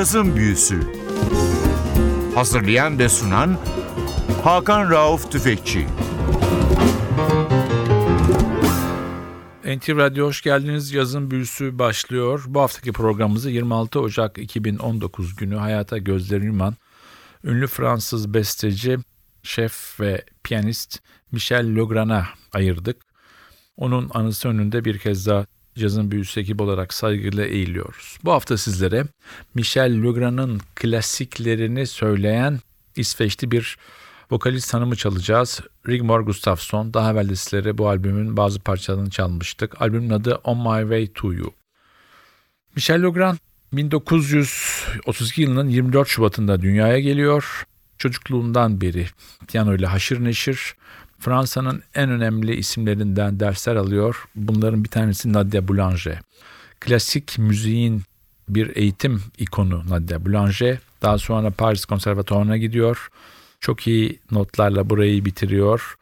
Cazın Büyüsü Hazırlayan ve sunan Hakan Rauf Tüfekçi NTV Radyo hoş geldiniz. Yazın büyüsü başlıyor. Bu haftaki programımızı 26 Ocak 2019 günü hayata gözlerini yuman ünlü Fransız besteci, şef ve piyanist Michel Legrand'a ayırdık. Onun anısı önünde bir kez daha cazın büyüsü ekip olarak saygıyla eğiliyoruz. Bu hafta sizlere Michel Legrand'ın klasiklerini söyleyen İsveçli bir vokalist hanımı çalacağız. Rigmor Gustafsson. Daha evvel de sizlere bu albümün bazı parçalarını çalmıştık. Albümün adı On My Way To You. Michel Legrand 1932 yılının 24 Şubat'ında dünyaya geliyor. Çocukluğundan beri piyano ile haşır neşir. Fransa'nın en önemli isimlerinden dersler alıyor. Bunların bir tanesi Nadia Boulanger. Klasik müziğin bir eğitim ikonu Nadia Boulanger. Daha sonra Paris Konservatuvarı'na gidiyor. Çok iyi notlarla burayı bitiriyor.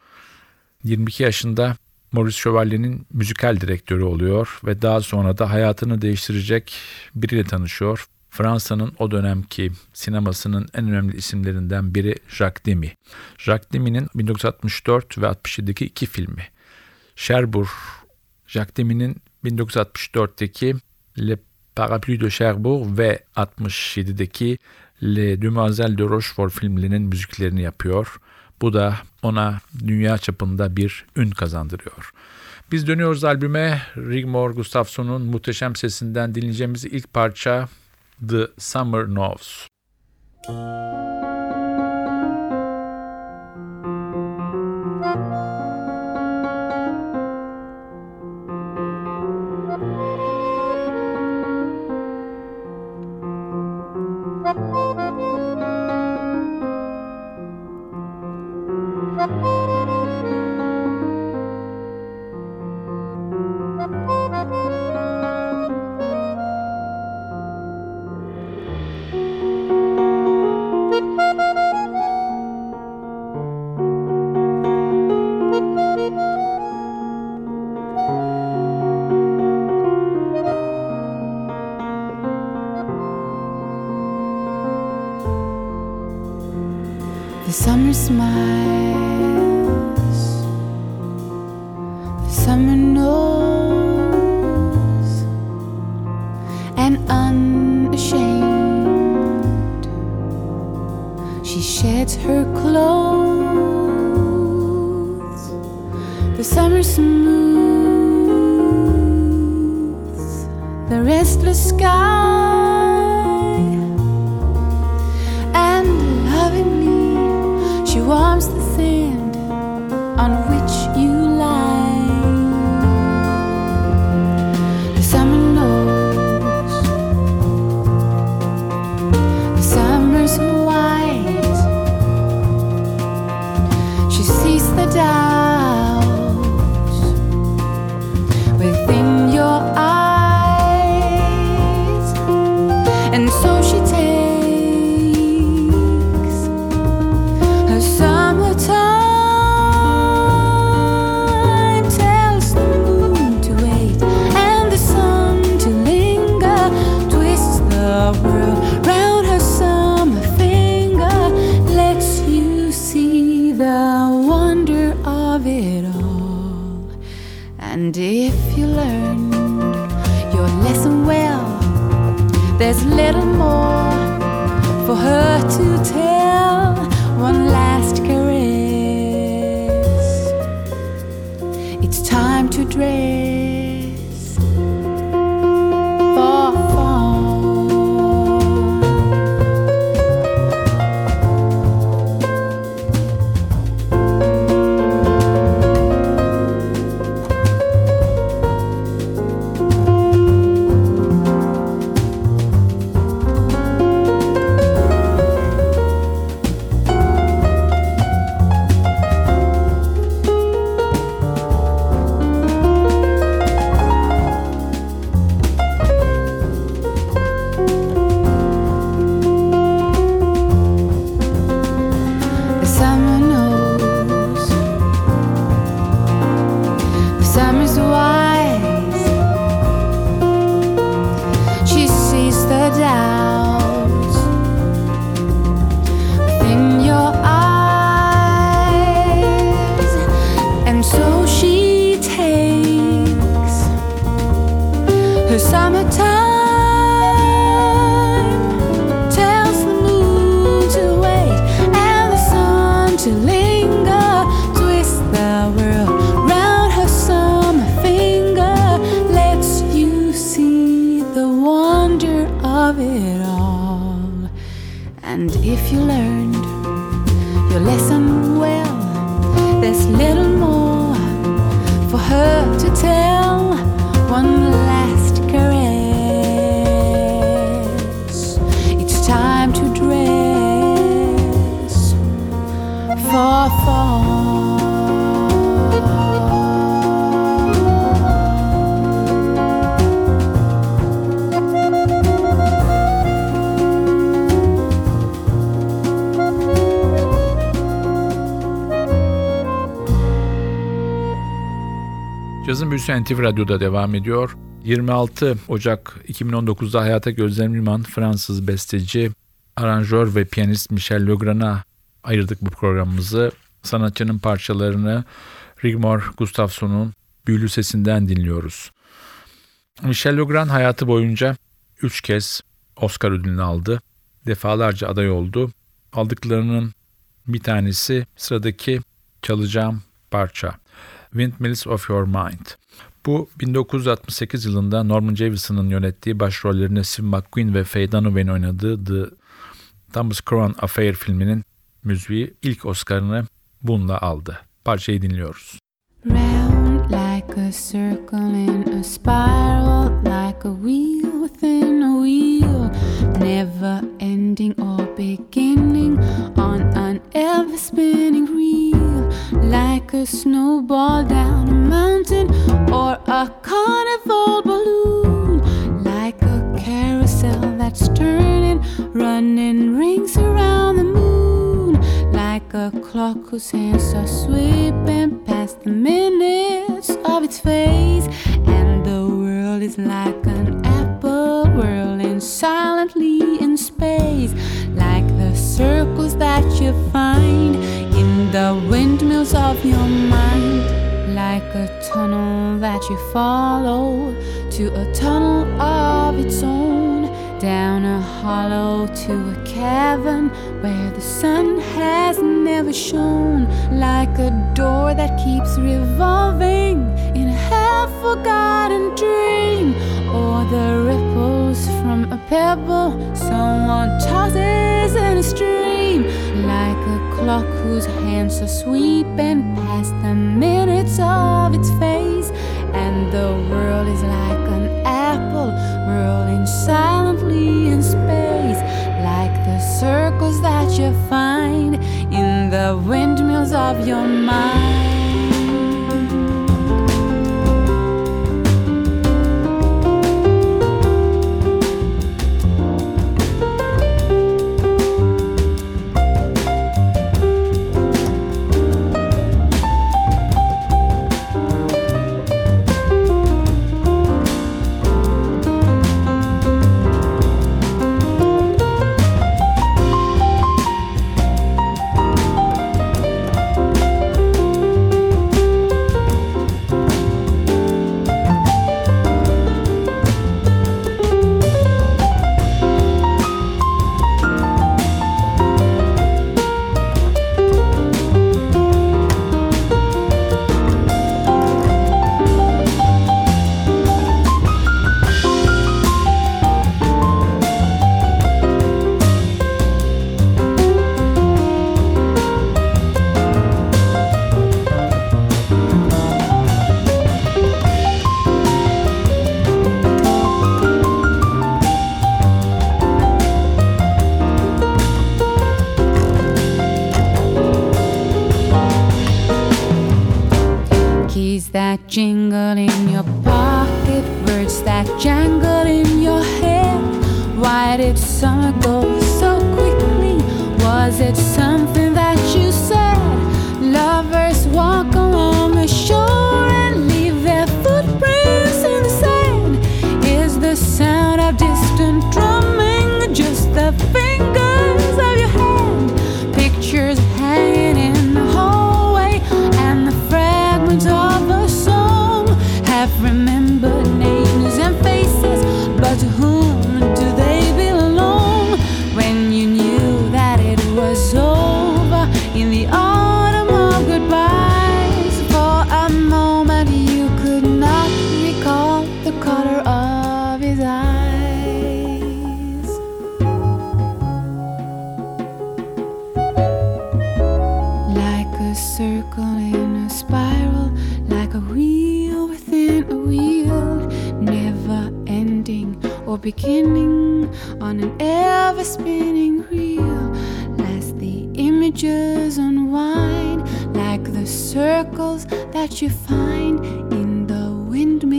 22 yaşında Maurice Chevalier'in müzikal direktörü oluyor ve daha sonra da hayatını değiştirecek biriyle tanışıyor. Fransa'nın o dönemki sinemasının en önemli isimlerinden biri Jacques Demy. Jacques Demy'nin 1964 ve 67'deki iki filmi. Cherbourg, Jacques Demy'nin 1964'teki Le Parapluie de Cherbourg ve 67'deki Le Demoiselles de Rochefort filmlerinin müziklerini yapıyor. Bu da ona dünya çapında bir ün kazandırıyor. Biz dönüyoruz albüme. Rigmor Gustafsson'un muhteşem sesinden dinleyeceğimiz ilk parça The Summer Knows. Summer smooths the restless sky, of it all. And if you learned your lesson well, there's little more for her to tell. Büyüsü NTV Radyo'da devam ediyor. 26 Ocak 2019'da hayata gözlerim yuman Fransız besteci, aranjör ve piyanist Michel Legrand'a ayırdık bu programımızı. Sanatçının parçalarını Rigmor Gustafsson'un büyülü sesinden dinliyoruz. Michel Legrand hayatı boyunca 3 kez Oscar ödülünü aldı. Defalarca aday oldu. Aldıklarının bir tanesi sıradaki çalacağım parça. Windmills of Your Mind. Bu 1968 yılında Norman Jevison'ın yönettiği başrollerinde Steve McQueen ve Faye Dunaway'ın oynadığı The Thomas Crown Affair filminin müziği ilk Oscar'ını bununla aldı. Parçayı dinliyoruz. Round like a circle in a spiral, like a wheel within a wheel, never ending or beginning on an ever spinning reel, like a snowball down a mountain or a carnival balloon, like a carousel that's turning, running rings around the moon, like a clock whose hands are sweeping past the minutes of its face, and the world is like an apple whirling silently in space, like the circles that you find in the windmills of your mind, like a tunnel that you follow to a tunnel of its own down a hollow to a cavern where the sun has never shone, like a door that keeps revolving in a half forgotten dream, or the ripples from a pebble someone tosses in a stream, like clock whose hands are sweeping past the minutes of its face, and the world is like an apple rolling silently in space, like the circles that you find in the windmills of your mind.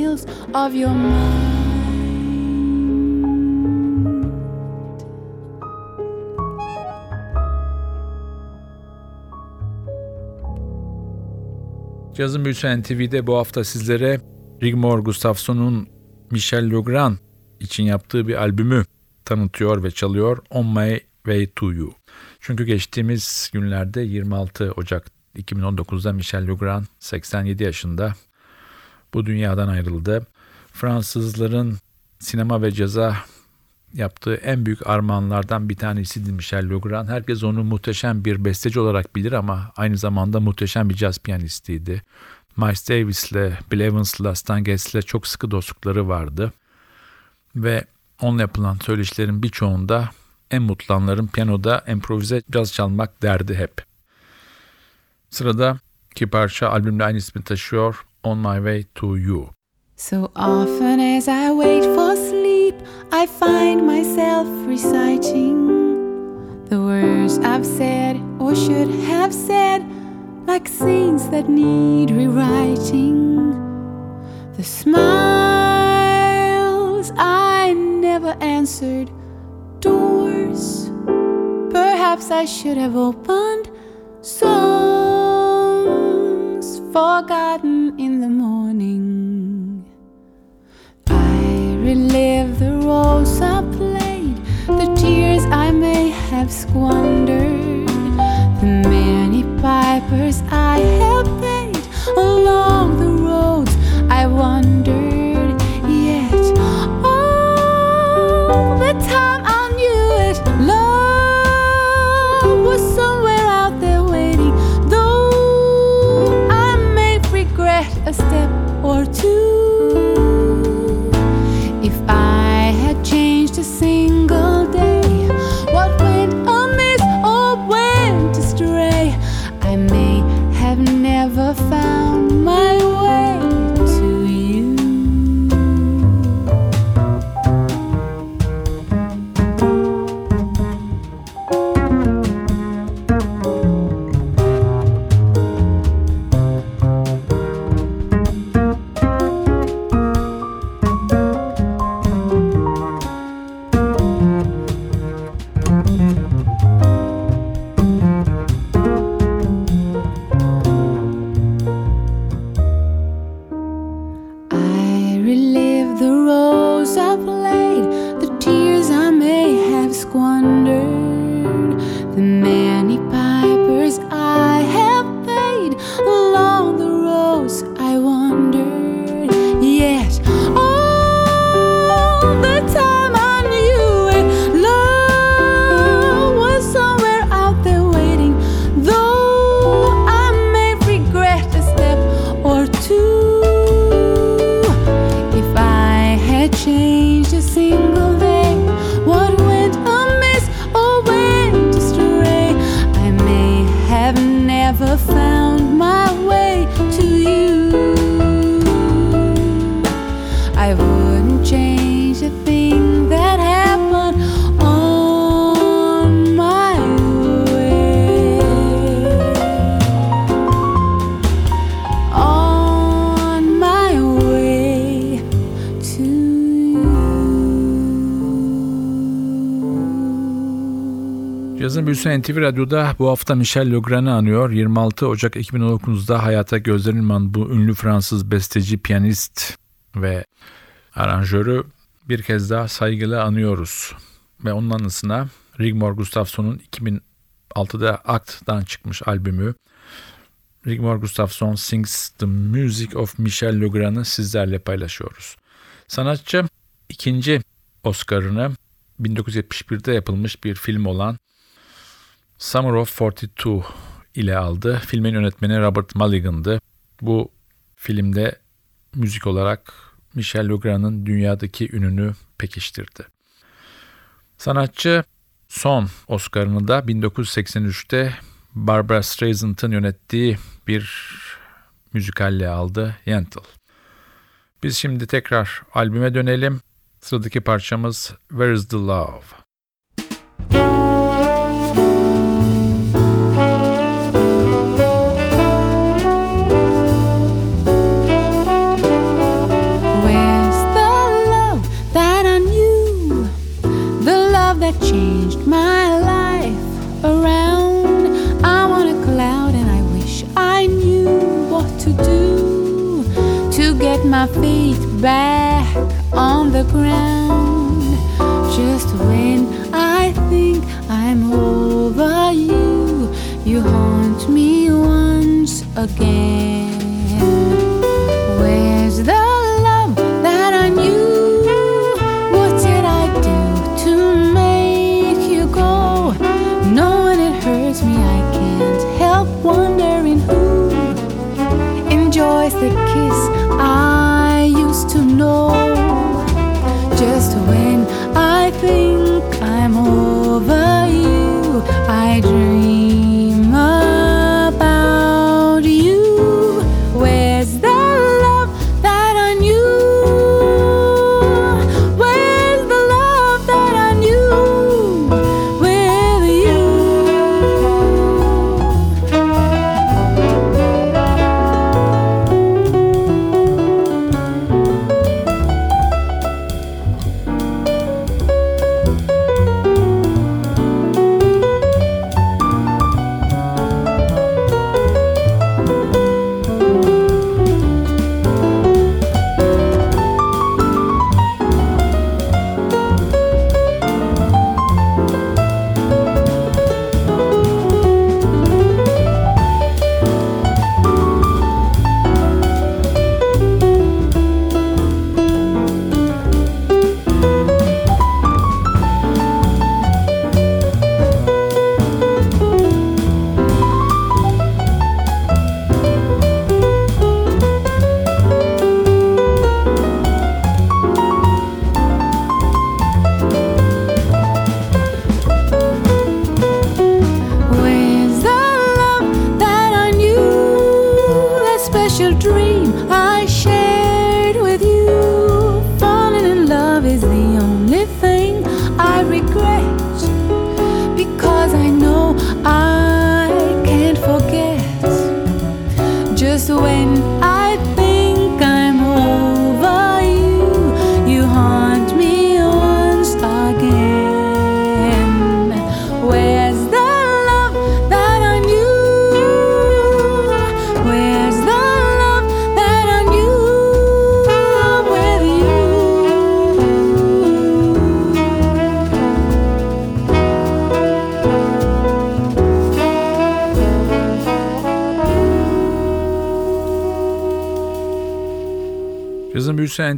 Windmills of your mind. Cazın Büyüsü NTV'de bu hafta sizlere Rigmor Gustafsson'un Michel Legrand için yaptığı bir albümü tanıtıyor ve çalıyor On My Way To You. Çünkü geçtiğimiz günlerde 26 Ocak 2019'da Michel Legrand 87 yaşında bu dünyadan ayrıldı. Fransızların sinema ve caza yaptığı en büyük armağanlardan bir tanesiydi Michel Legrand. Herkes onu muhteşem bir besteci olarak bilir ama aynı zamanda muhteşem bir caz piyanistiydi. Miles Davis'le, Bill Evans'la, Stan Getz'le çok sıkı dostlukları vardı. Ve onunla yapılan söyleşilerin birçoğunda en mutlu anlarım piyanoda improvize caz çalmak derdi hep. Sırada iki parça albümde aynı ismi taşıyor On My Way To You. So often as I wait for sleep, I find myself reciting the words I've said or should have said, like scenes that need rewriting. The smiles I never answered, doors perhaps I should have opened, songs forgotten in the morning. I relive the roles I played, the tears I may have squandered, the many pipers I have or two. If I Büyüsü NTV Radyo'da bu hafta Michel Legrand'ı anıyor. 26 Ocak 2019'da hayata gözlenilmeyen bu ünlü Fransız besteci, piyanist ve aranjörü bir kez daha saygıyla anıyoruz. Ve onun anısına Rigmor Gustafsson'un 2006'da Act'dan çıkmış albümü Rigmor Gustafsson Sings the Music of Michel Legrand'ı sizlerle paylaşıyoruz. Sanatçı ikinci Oscar'ını 1971'de yapılmış bir film olan Summer of 42 ile aldı. Filmin yönetmeni Robert Mulligan'dı. Bu filmde müzik olarak Michel Legrand'ın dünyadaki ününü pekiştirdi. Sanatçı son Oscar'ını da 1983'te Barbara Streisand'ın yönettiği bir müzikalle aldı Yentl. Biz şimdi tekrar albüme dönelim. Sıradaki parçamız Where is the Love? Back on the ground. Just when I think I'm over you, you haunt me once again.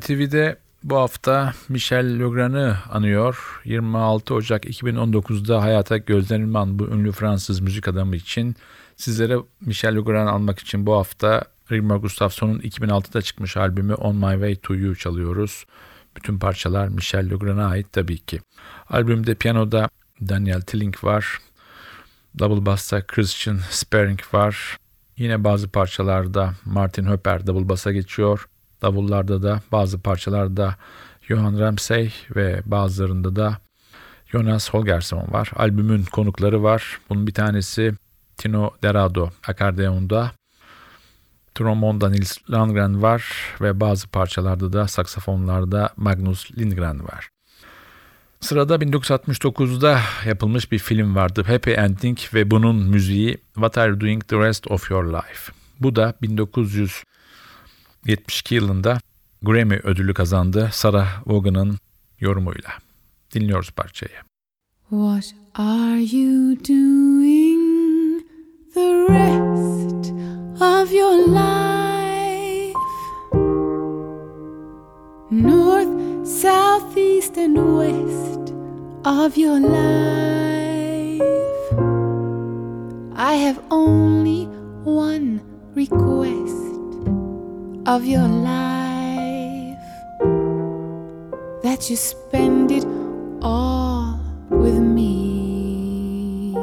NTV'de bu hafta Michel Legrand'ı anıyor. 26 Ocak 2019'da hayata gözlenilen bu ünlü Fransız müzik adamı için sizlere Michel Legrand'ı almak için bu hafta Rigmor Gustafsson'un 2006'da çıkmış albümü On My Way To You çalıyoruz. Bütün parçalar Michel Legrand'a ait tabii ki. Albümde piyanoda Daniel Tilling var. Double bass'ta Christian Sparing var. Yine bazı parçalarda Martin Höper double bass'a geçiyor. Davullarda da bazı parçalarda Johan Ramsey ve bazılarında da Jonas Holgersson var. Albümün konukları var. Bunun bir tanesi Tino Derado akordeonda. Trombonda Nils Landgren var ve bazı parçalarda da saksafonlarda Magnus Lindgren var. Sırada 1969'da yapılmış bir film vardı Happy Ending ve bunun müziği What Are You Doing The Rest Of Your Life. Bu da 1972 yılında Grammy ödülü kazandı Sarah Vaughan'ın yorumuyla. Dinliyoruz parçayı. What are you doing the rest of your life? North, south, east, and west of your life. I have only one request of your life that you spend it all with me.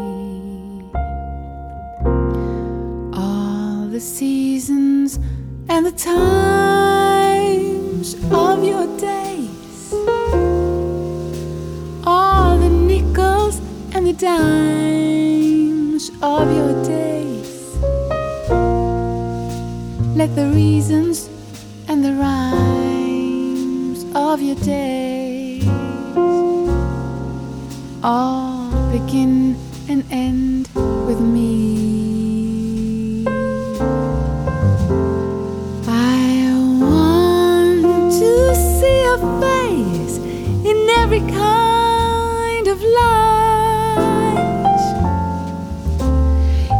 All the seasons and the times of your days, all the nickels and the dimes. like the reasons and the rhymes of your days all begin and end with me. I want to see your face in every kind of light,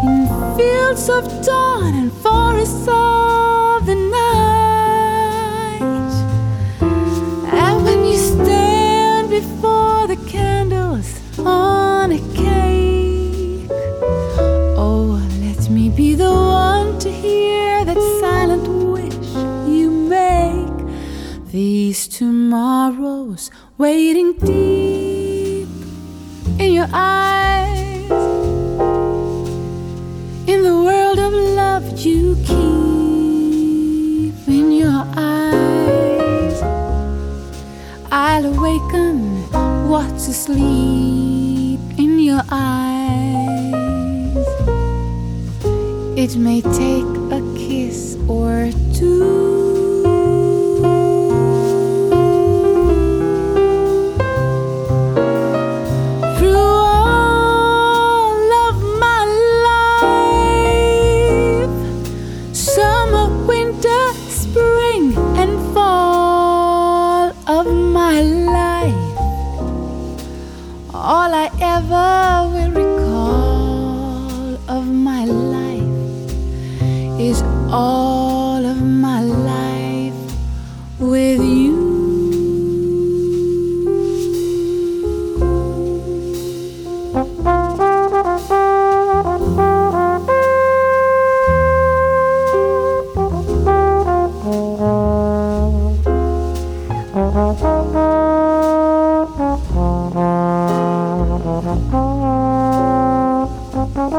in fields of dawn and forests of These tomorrows waiting deep in your eyes. In the world of love, you keep in your eyes. I'll awaken what's asleep in your eyes. It may take a kiss or two.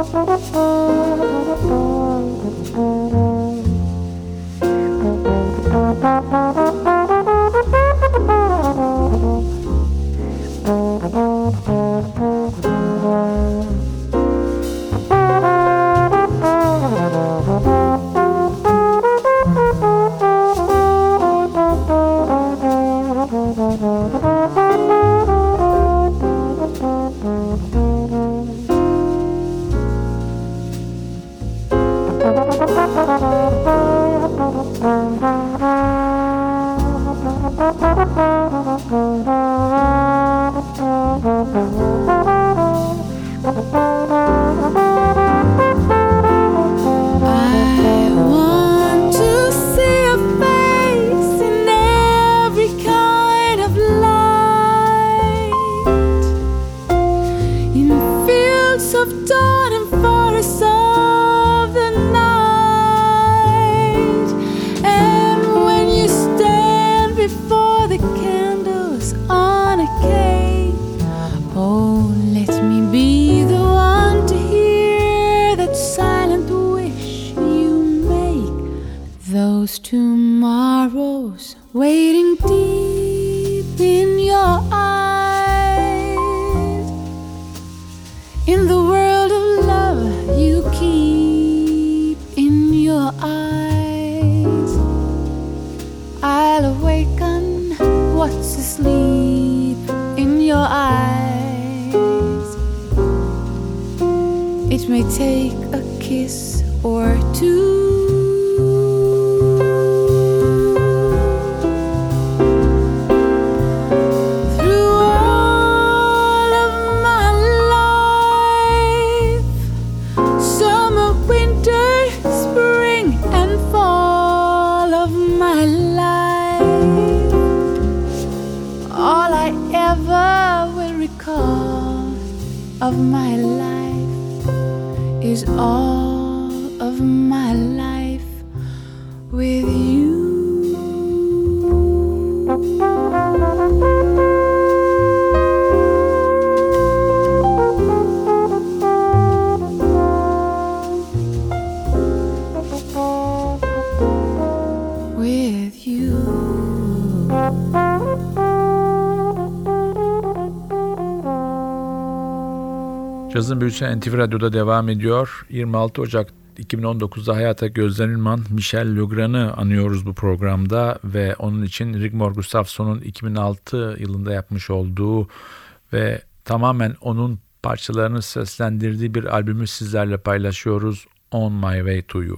Thank you. Büyüsü NTV Radyo'da devam ediyor. 26 Ocak 2019'da hayata gözlenilman Michel Legrand'ı anıyoruz bu programda ve onun için Rigmor Gustafsson'un 2006 yılında yapmış olduğu ve tamamen onun parçalarını seslendirdiği bir albümü sizlerle paylaşıyoruz. On My Way To You.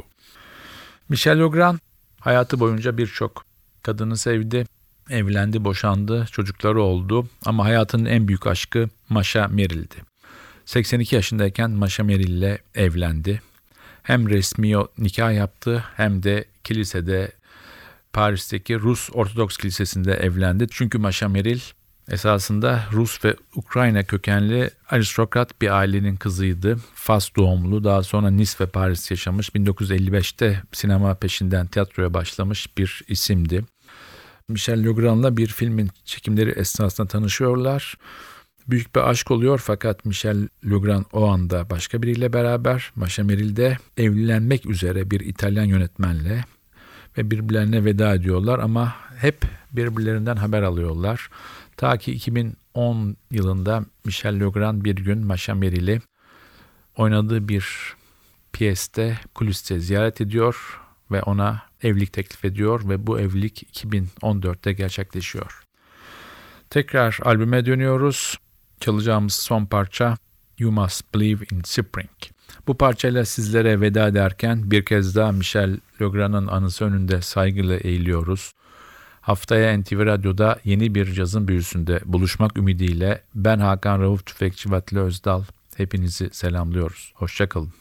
Michel Legrand hayatı boyunca birçok kadını sevdi, evlendi, boşandı, çocukları oldu ama hayatının en büyük aşkı Masha Merrill'di. 82 yaşındayken Masha Merrill ile evlendi. Hem resmi nikah yaptı hem de kilisede Paris'teki Rus Ortodoks Kilisesi'nde evlendi. Çünkü Merrill esasında Rus ve Ukrayna kökenli aristokrat bir ailenin kızıydı. Fas doğumlu daha sonra Nice ve Paris yaşamış. 1955'te sinema peşinden tiyatroya başlamış bir isimdi. Michel Legrand'la bir filmin çekimleri esnasında tanışıyorlar. Büyük bir aşk oluyor fakat Michel Legrand o anda başka biriyle beraber Masha Merrill'de evlenmek üzere bir İtalyan yönetmenle ve birbirlerine veda ediyorlar ama hep birbirlerinden haber alıyorlar. Ta ki 2010 yılında Michel Legrand bir gün Masha Merrill'i oynadığı bir piyeste kuliste ziyaret ediyor ve ona evlilik teklif ediyor ve bu evlilik 2014'te gerçekleşiyor. Tekrar albüme dönüyoruz. Çalacağımız son parça You Must Believe in Spring. Bu parçayla sizlere veda ederken bir kez daha Michel Legrand'ın anısı önünde saygıyla eğiliyoruz. Haftaya NTV Radyo'da yeni bir cazın büyüsünde buluşmak ümidiyle ben Hakan Rauf Tüfekçi Vatli Özdal hepinizi selamlıyoruz. Hoşçakalın.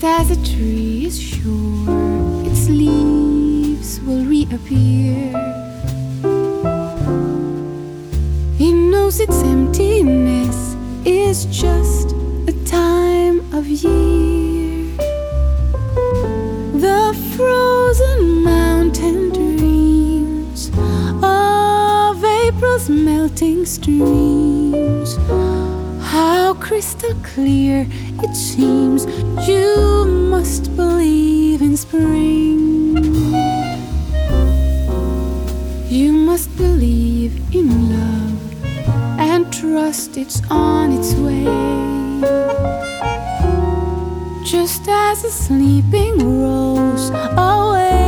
Just as a tree is sure its leaves will reappear, he knows its emptiness is just a time of year. The frozen mountain dreams of April's melting streams. How crystal clear it seems you must believe in spring. You must believe in love and trust it's on its way. Just as a sleeping rose awaits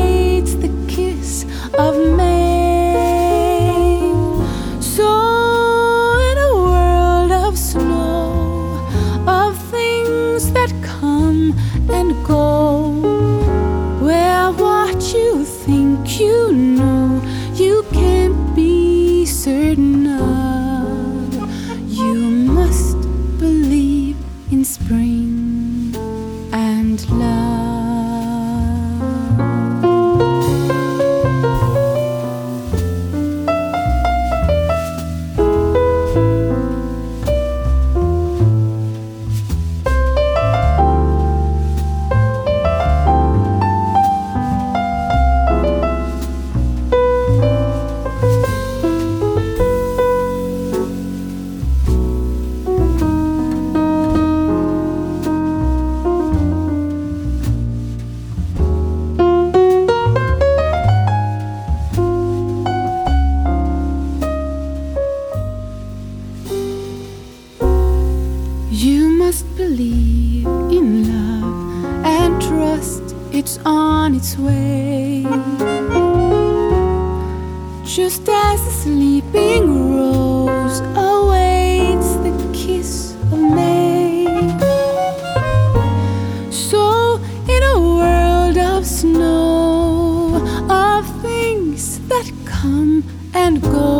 come and go,